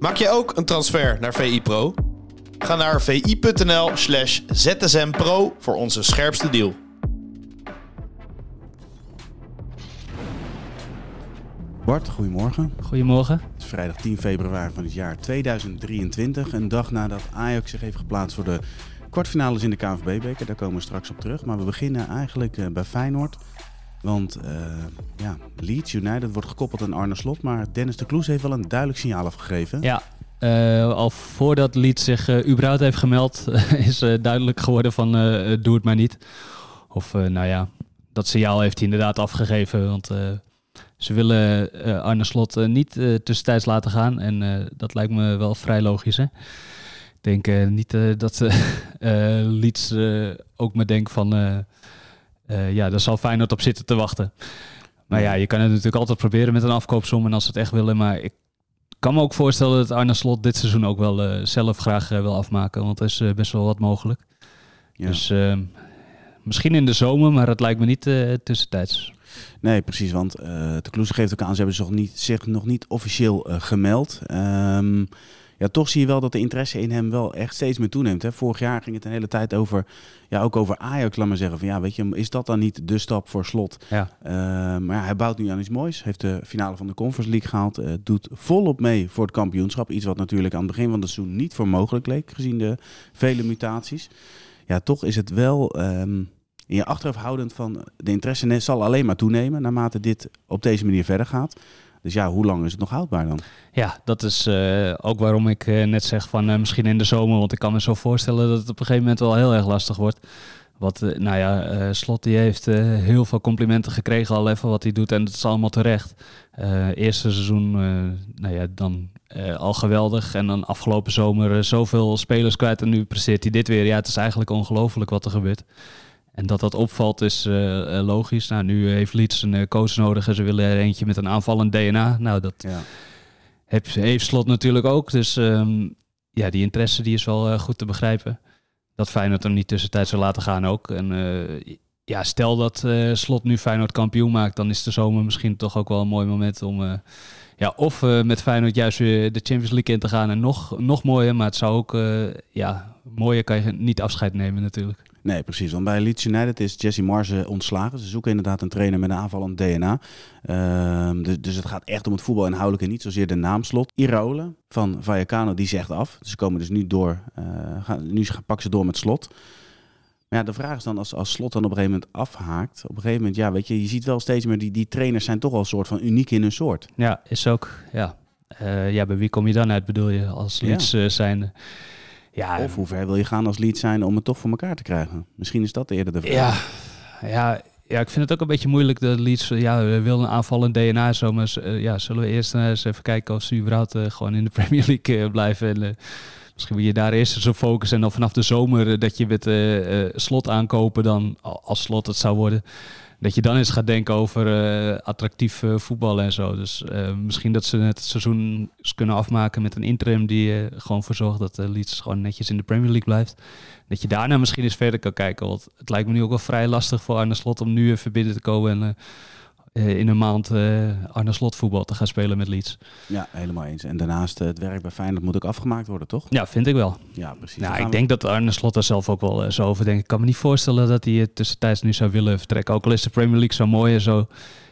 Maak je ook een transfer naar VI Pro? Ga naar vi.nl slash zsmpro voor onze scherpste deal. Bart, goedemorgen. Goedemorgen. Het is vrijdag 10 februari van het jaar 2023. Een dag nadat Ajax zich heeft geplaatst voor de kwartfinales in de KNVB-beker. Daar komen we straks op terug. Maar we beginnen eigenlijk eh, bij Feyenoord. Want uh, ja, Leeds United wordt gekoppeld aan Arne Slot. Maar Dennis de Kloes heeft wel een duidelijk signaal afgegeven. Ja, uh, al voordat Leeds zich uh, überhaupt heeft gemeld, is duidelijk geworden van doe het maar niet. Of nou ja, dat signaal heeft hij inderdaad afgegeven. Want ze willen Arne Slot niet tussentijds laten gaan. En dat lijkt me wel vrij logisch. Hè? Ik denk niet dat Leeds ook me denkt van uh, ja, daar zal Feyenoord op zitten te wachten. Maar ja, je kan het natuurlijk altijd proberen met een afkoopsom en als ze het echt willen. Maar ik kan me ook voorstellen dat Arne Slot dit seizoen ook wel uh, zelf graag uh, wil afmaken. Want er is best wel wat mogelijk. Ja. Dus ehm, misschien in de zomer, maar het lijkt me niet tussentijds. Nee, precies. Want de Kloes geeft ook aan, ze hebben zich nog niet, zich nog niet officieel gemeld. Um, ja, toch zie je wel dat de interesse in hem wel echt steeds meer toeneemt. Hè. Vorig jaar ging het een hele tijd over, ja, ook over Ajax, laat maar zeggen. Van, ja, weet je, is dat dan niet de stap voor slot? Ja. Uh, maar ja, hij bouwt nu aan iets moois. Heeft de finale van de Conference League gehaald. Uh, doet volop mee voor het kampioenschap. Iets wat natuurlijk aan het begin van het seizoen niet voor mogelijk leek, gezien de vele mutaties. Ja, toch is het wel... Um, in je achterhoofd houdend van de interesse zal alleen maar toenemen naarmate dit op deze manier verder gaat. Dus ja, hoe lang is het nog houdbaar dan? Ja, dat is uh, ook waarom ik uh, net zeg van uh, misschien in de zomer. Want ik kan me zo voorstellen dat het op een gegeven moment wel heel erg lastig wordt. Wat, nou ja, Slot die heeft heel veel complimenten gekregen al even wat hij doet. En dat is allemaal terecht. eerste seizoen, nou ja, dan al geweldig. En dan afgelopen zomer zoveel spelers kwijt. En nu presteert hij dit weer. Ja, het is eigenlijk ongelooflijk wat er gebeurt. En dat dat opvalt is uh, logisch. Nou, nu heeft Leeds een coach nodig en ze willen er eentje met een aanvallend DNA. Nou, dat ja. heeft, heeft Slot natuurlijk ook. Dus um, ja, die interesse die is wel uh, goed te begrijpen. Dat Feyenoord hem niet tussentijd zou laten gaan ook. En uh, ja, stel dat Slot nu Feyenoord kampioen maakt, dan is de zomer misschien toch ook wel een mooi moment om... ja, of met Feyenoord juist weer de Champions League in te gaan en nog, nog mooier. Maar het zou ook, ja, mooier kan je niet afscheid nemen natuurlijk. Nee, precies. Want bij Leeds United is Jesse Marse ontslagen. Ze zoeken inderdaad een trainer met een aanvallend DNA. Uh, dus, dus, het gaat echt om het voetbal inhoudelijk en niet zozeer de naamslot. Iraola van Vallecano, die zegt af. Ze komen dus nu door. Uh, gaan, nu pakken ze door met slot. Maar ja, de vraag is dan, als, als slot dan op een gegeven moment afhaakt. Op een gegeven moment, ja, weet je, je ziet wel steeds meer, die, die trainers zijn toch wel een soort van uniek in hun soort. Ja, is ook, ja. Uh, ja, bij wie kom je dan uit, bedoel je, als Leeds ja. zijn... Ja, of hoe ver wil je gaan als lead zijn om het toch voor elkaar te krijgen? Misschien is dat eerder de vraag. Ja, ja, ja, ik vind het ook een beetje moeilijk. De leads, ja, we willen een aanvallend DNA zo. Maar uh, ja, zullen we eerst eens even kijken of ze überhaupt uh, gewoon in de Premier League blijven. En misschien wil je daar eerst eens op focussen. En dan vanaf de zomer dat je met slot aankopen dan, als slot het zou worden dat je dan eens gaat denken over uh, attractief uh, voetbal en zo. Dus uh, misschien dat ze het seizoen kunnen afmaken met een interim die gewoon voor zorgt dat Leeds gewoon netjes in de Premier League blijft. Dat je daarna misschien eens verder kan kijken. Want het lijkt me nu ook wel vrij lastig voor Arne Slot om nu even binnen te komen en in een maand uh, Arne Slot voetbal te gaan spelen met Leeds. Ja, helemaal eens. En daarnaast uh, het werk bij Feyenoord moet ook afgemaakt worden, toch? Ja, vind ik wel. Ja, precies. Nou, ik we... denk dat Arne Slot er zelf ook wel zo over denkt. Ik kan me niet voorstellen dat hij tussentijds nu zou willen vertrekken. Ook al is de Premier League zo mooi en zo.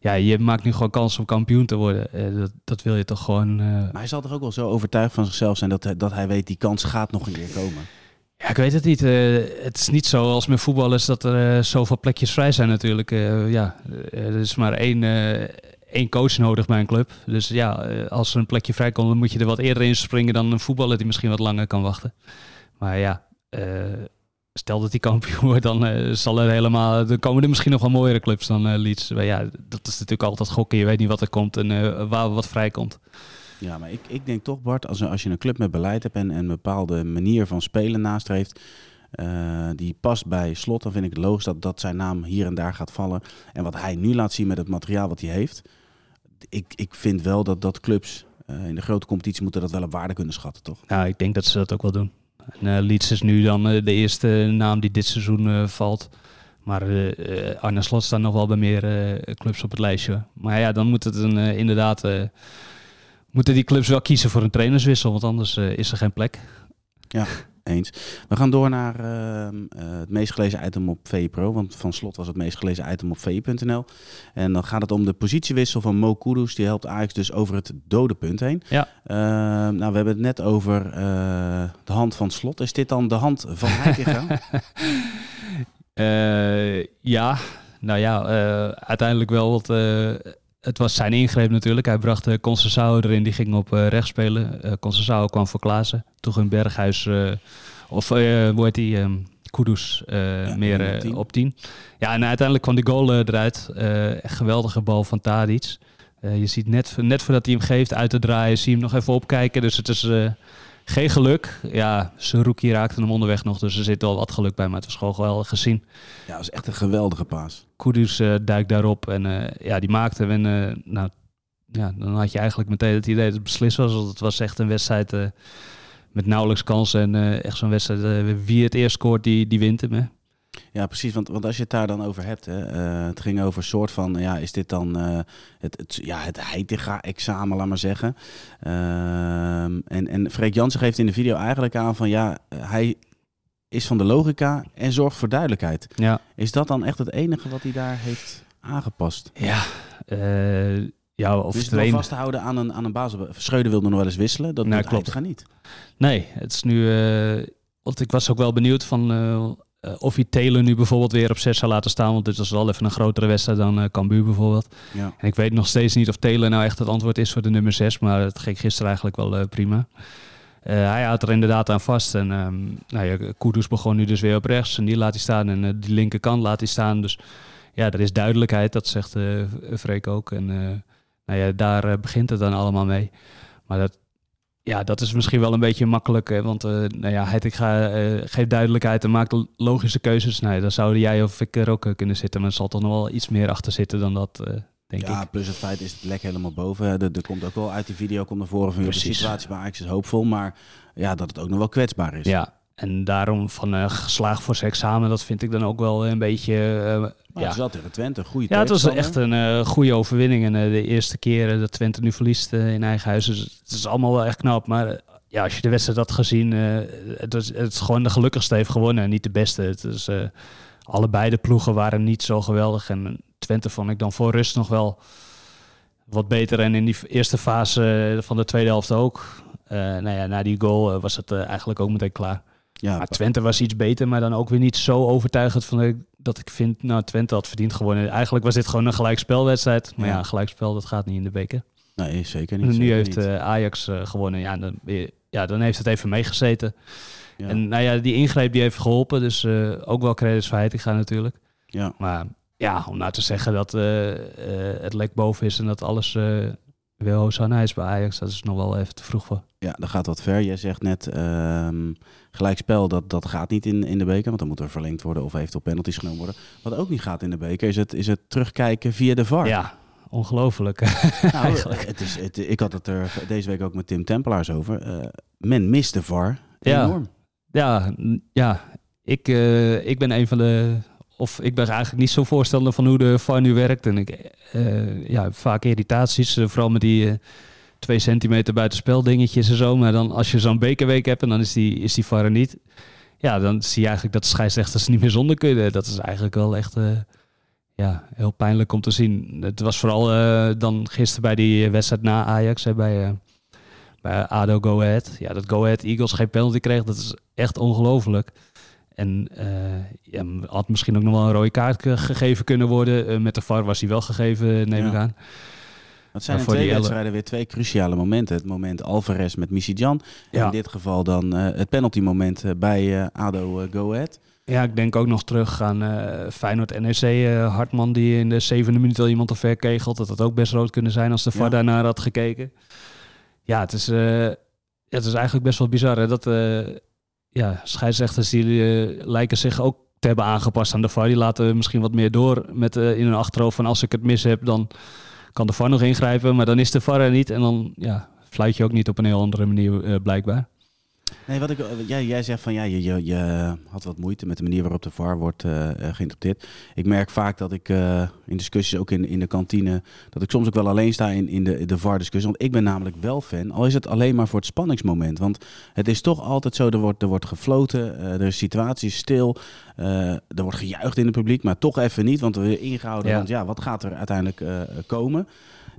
Ja, je maakt nu gewoon kans om kampioen te worden. dat, dat wil je toch gewoon... Maar hij zal toch ook wel zo overtuigd van zichzelf zijn dat, dat hij weet die kans gaat nog een keer komen? Ja, ik weet het niet. Uh, het is niet zo als met voetballers dat er uh, zoveel plekjes vrij zijn natuurlijk. Uh, ja, er is maar één, één coach nodig bij een club. Dus ja, als er een plekje vrij komt, dan moet je er wat eerder in springen dan een voetballer die misschien wat langer kan wachten. Maar ja, stel dat hij kampioen wordt, dan zal er helemaal. Er komen er misschien nog wel mooiere clubs dan Leeds. Maar ja, dat is natuurlijk altijd gokken. Je weet niet wat er komt en waar wat vrij komt. Ja, maar ik, ik denk toch, Bart, als, als je een club met beleid hebt en, en een bepaalde manier van spelen nastreeft, uh, die past bij slot, dan vind ik het logisch dat, dat zijn naam hier en daar gaat vallen. En wat hij nu laat zien met het materiaal wat hij heeft, ik, ik vind wel dat, dat clubs uh, in de grote competitie moeten dat wel op waarde kunnen schatten, toch? Ja, ik denk dat ze dat ook wel doen. En, uh, Leeds is nu dan de eerste naam die dit seizoen valt. Maar Arne Slot staat nog wel bij meer clubs op het lijstje. Maar ja, dan moet het een, inderdaad moeten die clubs wel kiezen voor een trainerswissel, want anders eh, is er geen plek. Ja, eens. We gaan door naar ehm, eh, het meest gelezen item op VPro. Want van slot was het meest gelezen item op VI.nl. En dan gaat het om de positiewissel van Mo Kudus. Die helpt Ajax dus over het dode punt heen. Ja. Ehm, nou, we hebben het net over eh, de hand van slot. Is dit dan de hand van Heitinga? Ja, nou ja, uiteindelijk wel. Want, eh, het was zijn ingreep natuurlijk. Hij bracht uh, Concessao erin, die ging op eh, rechts spelen. Uh, kwam voor Klaassen. Toen ging Berghuis, eh, of eh, hoe heet die, Kudus, eh, meer op eh, tien. op 10. Ja, en uiteindelijk kwam die goal eh, eruit. Eh, echt geweldige bal van Tadic. Eh, je ziet net, net voordat hij hem geeft uit te draaien, zie je hem nog even opkijken. Dus het is eh, geen geluk. Ja, Saruki raakte hem onderweg nog, dus er zit wel wat geluk bij. Maar het was gewoon geweldig gezien. ja, dat is echt een geweldige paas. Kudus eh, duikt daarop en eh, ja, die maakte hem. En eh, nou, ja, dan had je eigenlijk meteen het idee dat het beslist was. Want het was echt een wedstrijd met nauwelijks kansen. En echt zo'n wedstrijd, wie het eerst scoort, die, die wint hem. Hè? Ja, precies. Want, want als je het daar dan over hebt, hè, eh, het ging over een soort van, ja, is dit dan eh, het, het, ja, het Heitinga-examen, laat maar zeggen. Ehm, en, en Freek Jansen geeft in de video eigenlijk aan van, ja, hij is van de logica en zorgt voor duidelijkheid. Ja, Is dat dan echt het enige wat hij daar heeft aangepast? ja, eh, ja of wel trainen. vasthouden aan een, aan een basis? Schreuder wilde nog wel eens wisselen, dat Nou, klopt. Heitinga niet. Nee, het is nu. want ik was ook wel benieuwd van. Eh, of hij Taylor nu bijvoorbeeld weer op 6 zou laten staan. Want dit was wel even een grotere wedstrijd dan eh Cambuur bijvoorbeeld. Ja. En ik weet nog steeds niet of Taylor nou echt het antwoord is voor de nummer 6. Maar het ging gisteren eigenlijk wel eh, prima. Hij houdt er inderdaad aan vast. En ehm nou ja, Kudus begon nu dus weer op rechts. En die laat hij staan. En die linkerkant laat hij staan. Dus ja, er is duidelijkheid. Dat zegt Freek ook. En nou ja, daar begint het dan allemaal mee. Maar dat, ja, dat is misschien wel een beetje makkelijk. Hè, want eh nou ja, Heitinga eh geeft duidelijkheid en maakt logische keuzes. Nou, ja, dan zouden jij of ik er ook eh, kunnen zitten. Maar er zal toch nog wel iets meer achter zitten dan dat, denk ja, ik. plus het feit is het lek helemaal boven. Er, komt ook wel uit die video, komt naar voren van joh, de Precies. situatie bij Ajax is hoopvol, maar ja, dat het ook nog wel kwetsbaar is. Ja, en daarom van eh, geslaagd voor zijn examen, dat vind ik dan ook wel een beetje... eh, Maar ja. het wel tegen Twente, goede Ja, het was echt een eh, goede overwinning. En de eerste keer eh, dat Twente nu verliest in eigen huis. Dus het is allemaal wel echt knap. Maar ja, als je de wedstrijd had gezien, het, was, het is gewoon de gelukkigste heeft gewonnen en niet de beste. Het is, allebei de ploegen waren niet zo geweldig. En Twente vond ik dan voor rust nog wel wat beter. En in die eerste fase van de tweede helft ook. Nou ja, na die goal was het eigenlijk ook meteen klaar. Ja, Maar Twente was iets beter, maar dan ook weer niet zo overtuigend van dat ik vind, nou Twente had verdiend gewonnen. Eigenlijk was dit gewoon een gelijkspelwedstrijd. Maar Ja. gelijkspel dat gaat niet in de beker. nee, zeker niet. En nu zeker heeft niet. eh, Ajax eh, gewonnen. Ja dan, ja, dan heeft het even meegezeten. ja. En nou ja, die ingreep die heeft geholpen. Dus eh, ook wel credits voor Heitinga natuurlijk. ja. Maar ja, om nou te zeggen dat het lek boven is en dat alles weer Hosanna is bij Ajax, dat is nog wel even te vroeg voor. ja, dat gaat wat ver. Jij zegt net, ehm gelijkspel, dat, dat gaat niet in, in de beker, want dan moet er verlengd worden of eventueel penalties genomen worden. Wat ook niet gaat in de beker, is het, is het terugkijken via de VAR. Ja, ongelooflijk. Nou. Het is, het, ik had het er deze week ook met Tim Tempelaars over. Eh, men mist de VAR Ja. enorm. Ja, ja. Ik, eh, ik ben een van de. Of ik ben eigenlijk niet zo voorstander van hoe de VAR nu werkt. En ik eh, ja, vaak irritaties, eh, vooral met die eh, twee centimeter buitenspel dingetjes en zo. Maar dan als je zo'n bekerweek hebt en dan is die, is die VAR er niet. Ja, dan zie je eigenlijk dat de scheidsrechters niet meer zonder kunnen. Dat is eigenlijk wel echt ja, heel pijnlijk om te zien. Het was vooral dan gisteren bij die wedstrijd na Ajax, bij, bij ADO Go Ahead. Ja, dat Go Ahead Eagles geen penalty kreeg, dat is echt ongelooflijk. En eh, ja, had misschien ook nog wel een rode kaart ge- gegeven kunnen worden. Eh, met de VAR was hij wel gegeven, neem ik aan. Het zijn voor twee wedstrijden weer twee cruciale momenten. Het moment Alvarez met. En Ja. in dit geval dan eh, het penalty moment eh, bij ADO Go Ahead. Ja, ik denk ook nog terug aan Feyenoord NEC. Hartman die in de zevende minuut al iemand te ver kegelt. Dat had ook best rood kunnen zijn als de VAR Ja. daarnaar had gekeken. Ja, het is, het is eigenlijk best wel bizar. Hè? Dat ja, scheidsrechters die eh, lijken zich ook te hebben aangepast aan de VAR. Die laten misschien wat meer door met eh, in hun achterhoofd van als ik het mis heb, dan kan de VAR nog ingrijpen. Maar dan is de VAR er niet en dan ja, fluit je ook niet op een heel andere manier eh, blijkbaar. Nee, wat ik, jij, jij zegt van ja, je, je, je had wat moeite met de manier waarop de VAR wordt uh, geïnterpreteerd. Ik merk vaak dat ik uh, in discussies, ook in, in de kantine, dat ik soms ook wel alleen sta in, in de, de VAR-discussie. Want ik ben namelijk wel fan, al is het alleen maar voor het spanningsmoment. Want het is toch altijd zo, er wordt, er wordt gefloten, uh, er is situatie stil, er wordt gejuicht in het publiek, maar toch even niet, want we willen ingehouden. Ja. Want ja, wat gaat er uiteindelijk komen?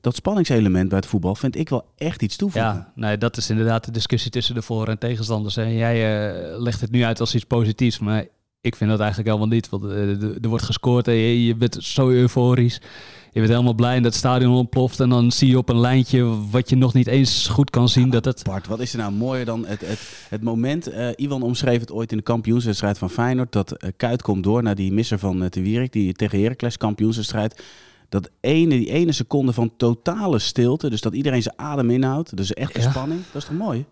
Dat spanningselement bij het voetbal vind ik wel echt iets toevoegen. Ja, nee, dat is inderdaad de discussie tussen de voor- en tegenstanders. En jij uh, legt het nu uit als iets positiefs, maar ik vind dat eigenlijk helemaal niet. Want uh, er wordt gescoord en je, je, bent zo euforisch. Je bent helemaal blij dat het stadion ontploft. En dan zie je op een lijntje wat je nog niet eens goed kan zien. dat het... Bart, wat is er nou mooier dan het, het, het moment... Uh, Ivan omschreef het ooit in de kampioenswedstrijd van Feyenoord... dat Kuit komt door naar die misser van Te Wierik... die tegen Heracles kampioenswedstrijd dat ene, die ene seconde van totale stilte, dus dat iedereen zijn adem inhoudt, dus echt de spanning, dat is toch mooi?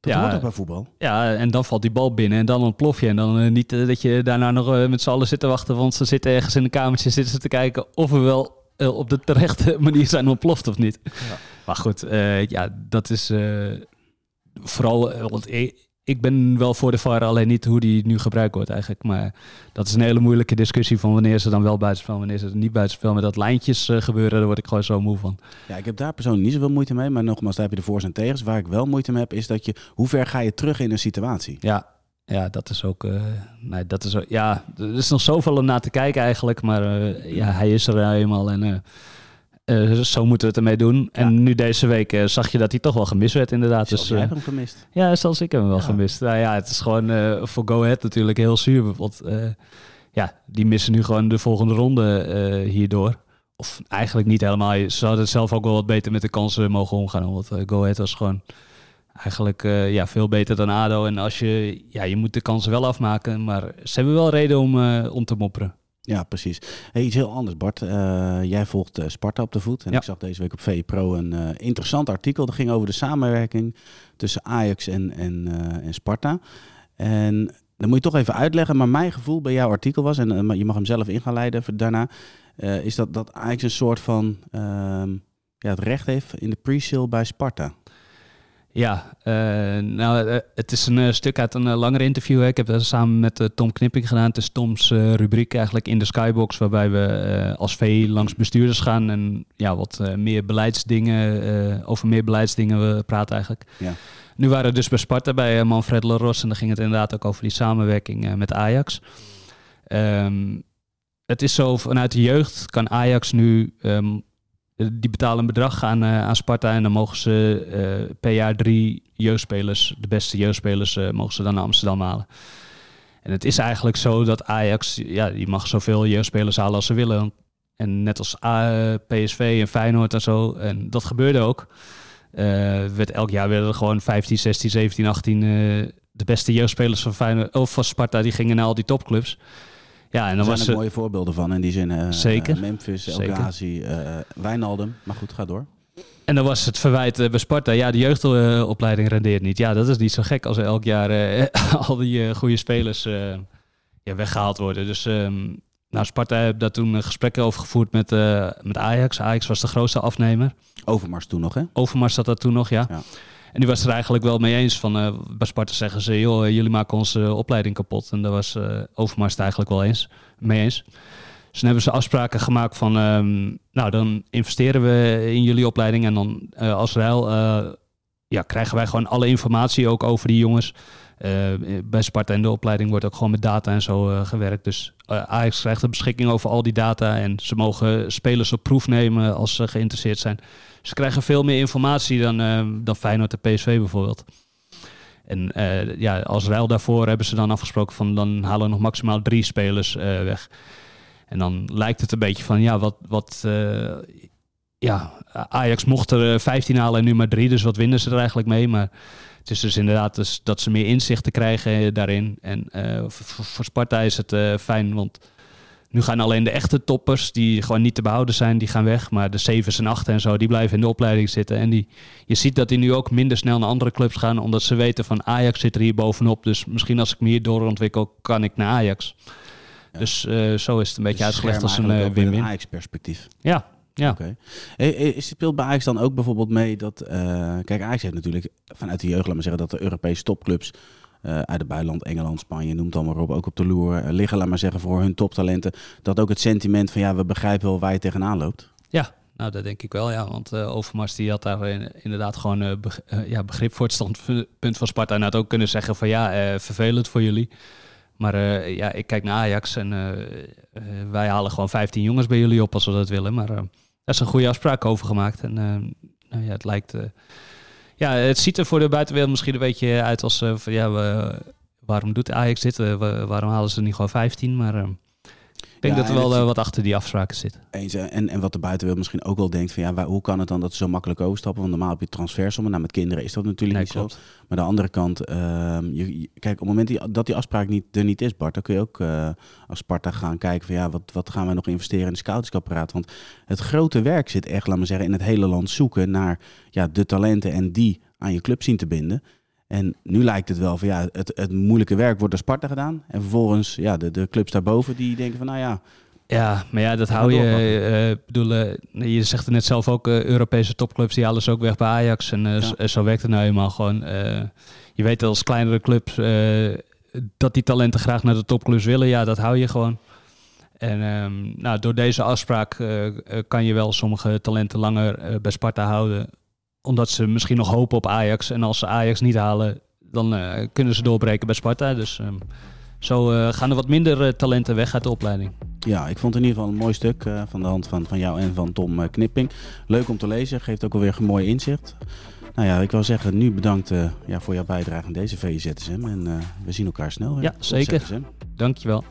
Dat ja, hoort ook bij voetbal. Ja, en dan valt die bal binnen en dan ontplof je. En dan uh, niet uh, dat je daarna nog uh, met z'n allen zit te wachten, want ze zitten ergens in een kamertje zitten ze te kijken of we wel op de terechte manier zijn ontploft of niet. Ja. Maar goed, ja, dat is vooral, want ik ben wel voor de VAR, alleen niet hoe die nu gebruikt wordt eigenlijk. Maar dat is een hele moeilijke discussie van wanneer ze dan wel buitenspel, wanneer ze niet buitenspel. Met dat lijntjes uh, gebeuren, daar word ik gewoon zo moe van. Ja, ik heb daar persoonlijk niet zoveel moeite mee. Maar nogmaals, daar heb je de voor's en tegens. Waar ik wel moeite mee heb, is dat je, hoe ver ga je terug in een situatie? Ja, ja, dat is ook. Uh, nee, dat is, ja, er is nog zoveel om naar te kijken eigenlijk. Maar uh, ja, hij is er eenmaal. En uh, zo moeten we het ermee doen. Ja. En nu deze week uh, zag je dat hij toch wel gemist werd, inderdaad. Zelfs dus, uh, hem gemist. Ja, zelfs ik heb hem wel ja. gemist. Nou ja, het is gewoon voor Go Ahead natuurlijk heel zuur. Want ja, die missen nu gewoon de volgende ronde hierdoor. Of eigenlijk niet helemaal. Ze hadden het zelf ook wel wat beter met de kansen mogen omgaan. Want Go Ahead was gewoon eigenlijk ja, veel beter dan ADO. En als je, ja, je moet de kansen wel afmaken. Maar ze hebben wel reden om, om te mopperen. Ja, precies. Hey, iets heel anders, Bart. Uh, jij volgt uh, Sparta op de voet. En ja. ik zag deze week op VE Pro een uh, interessant artikel. Dat ging over de samenwerking tussen Ajax en, en, en Sparta. En dan moet je toch even uitleggen. Maar mijn gevoel bij jouw artikel was, en je mag hem zelf in gaan leiden daarna, is dat, dat Ajax een soort van ehm, ja, het recht heeft in de pre-sale bij Sparta. Ja, uh, nou, uh, het is een uh, stuk uit een langer interview. Hè. Ik heb dat samen met Tom Knipping gedaan. Het is Toms rubriek eigenlijk in de Skybox, waarbij we als V langs bestuurders gaan en ja, wat meer beleidsdingen, over meer beleidsdingen we praten eigenlijk. Ja. Nu waren we dus bij Sparta bij Manfred Laros en dan ging het inderdaad ook over die samenwerking met Ajax. Um, het is zo, vanuit de jeugd kan Ajax nu um, die betalen een bedrag aan, uh, aan Sparta en dan mogen ze uh, per jaar drie jeugdspelers, de beste jeugdspelers, uh, mogen ze dan naar Amsterdam halen. En het is eigenlijk zo dat Ajax, ja, die mag zoveel jeugdspelers halen als ze willen. En net als PSV en Feyenoord en zo. En dat gebeurde ook. werd, elk jaar werden er gewoon 15, 16, 17, 18 de beste jeugdspelers van, Feyenoord, van Sparta, die gingen naar al die topclubs. Ja, en dan er zijn mooie voorbeelden van in die zin. Uh, Zeker. Memphis, El Ghazi, uh, Wijnaldum. Maar goed, ga door. En dan was het verwijt bij Sparta, ja, de jeugdopleiding rendeert niet. Ja, dat is niet zo gek als er elk jaar al die goede spelers ja, weggehaald worden. Dus um, nou, Sparta heeft daar toen gesprekken over gevoerd met, met Ajax. Ajax was de grootste afnemer. Overmars toen nog, hè? Overmars zat dat toen nog, ja. ja. En die was er eigenlijk wel mee eens. Van, uh, bij Sparta zeggen ze, joh, jullie maken onze opleiding kapot. En daar was uh, Overmars het eigenlijk wel eens, mee eens. Dus hebben ze afspraken gemaakt van, um, nou dan investeren we in jullie opleiding. En dan uh, als ruil ja, krijgen wij gewoon alle informatie ook over die jongens. bij Sparta en de opleiding wordt ook gewoon met data en zo gewerkt. Dus Ajax krijgt de beschikking over al die data. En ze mogen spelers op proef nemen als ze geïnteresseerd zijn. Ze krijgen veel meer informatie dan, uh, dan Feyenoord en PSV bijvoorbeeld. En uh, ja, als ruil daarvoor hebben ze dan afgesproken van dan halen we nog maximaal drie spelers uh, weg. En dan lijkt het een beetje van ja, wat, wat ja, Ajax mocht er 15 halen en nu maar drie, dus wat winnen ze er eigenlijk mee? Maar het is dus inderdaad dus dat ze meer inzicht te krijgen daarin. En voor, voor, Sparta is het fijn, want nu gaan alleen de echte toppers, die gewoon niet te behouden zijn, die gaan weg. Maar de zevens en achten en zo, die blijven in de opleiding zitten. En die, je ziet dat die nu ook minder snel naar andere clubs gaan, omdat ze weten van Ajax zit er hier bovenop. Dus misschien als ik me hier doorontwikkel, kan ik naar Ajax. Dus uh, zo is het een beetje dus uitgelegd als een uh, win-win. Ajax-perspectief. Ja, Ja. Oké. Hey, speelt bij Ajax dan ook bijvoorbeeld mee dat... eh, kijk, Ajax heeft natuurlijk vanuit de jeugd, laat maar zeggen, dat de Europese topclubs eh, uit het buitenland, Engeland, Spanje, noem het allemaal op, ook op de loer eh, liggen, laat maar zeggen, voor hun toptalenten. Dat ook het sentiment van, ja, we begrijpen wel waar je tegenaan loopt. Ja, nou dat denk ik wel, ja. Want eh, Overmars die had daar in- inderdaad gewoon eh, eh, ja, begrip voor het standpunt van Sparta. En had ook kunnen zeggen van ja, eh, vervelend voor jullie. Maar eh, ja, ik kijk naar Ajax en eh, eh, wij halen gewoon 15 jongens bij jullie op als we dat willen. Maar eh, daar is een goede afspraak over gemaakt. En eh, nou ja, het lijkt... ja, het ziet er voor de buitenwereld misschien een beetje uit als eh, van ja, we, waarom doet Ajax dit? Eh, wa- waarom halen ze niet gewoon 15? Maar eh, ik denk Ja, dat er wel het- eh, wat achter die afspraken zit. Eens, en, en wat de buitenwereld misschien ook wel denkt van, ja, waar- hoe kan het dan dat ze zo makkelijk overstappen? Want normaal heb je transfersommen. Nou, met kinderen is dat natuurlijk Nee, niet zo. Maar aan de andere kant, ehm, je, je- kijk, op het moment die, dat die afspraak niet, er niet is, Bart, dan kun je ook eh, als Sparta gaan kijken van ja, wat, wat gaan wij nog investeren in het scoutingsapparaat? Want het grote werk zit echt, laat maar zeggen, in het hele land zoeken naar ja, de talenten en die aan je club zien te binden. En nu lijkt het wel van ja, het, het moeilijke werk wordt door Sparta gedaan. En vervolgens, ja, de, de clubs daarboven die denken van nou ja, Ja, maar ja, dat hou je. ik bedoel, eh, je zegt het net zelf ook, eh, Europese topclubs die ze ook weg bij Ajax. En Ja. zo- werkt het nou eenmaal gewoon. Je weet als kleinere clubs dat die talenten graag naar de topclubs willen. Ja, dat hou je gewoon. En ehm, nou, door deze afspraak kan je wel sommige talenten langer bij Sparta houden. Omdat ze misschien nog hopen op Ajax. En als ze Ajax niet halen, dan eh, kunnen ze doorbreken bij Sparta. Dus ehm, zo eh, gaan er wat minder eh, talenten weg uit de opleiding. Ja, ik vond het in ieder geval een mooi stuk van de hand van, van jou en van Tom Knipping. Leuk om te lezen, geeft ook alweer een mooi inzicht. Nou ja, ik wil zeggen, nu bedankt ja, voor jouw bijdrage aan deze VZSM. En we zien elkaar snel. weer. Ja, zeker. Dankjewel.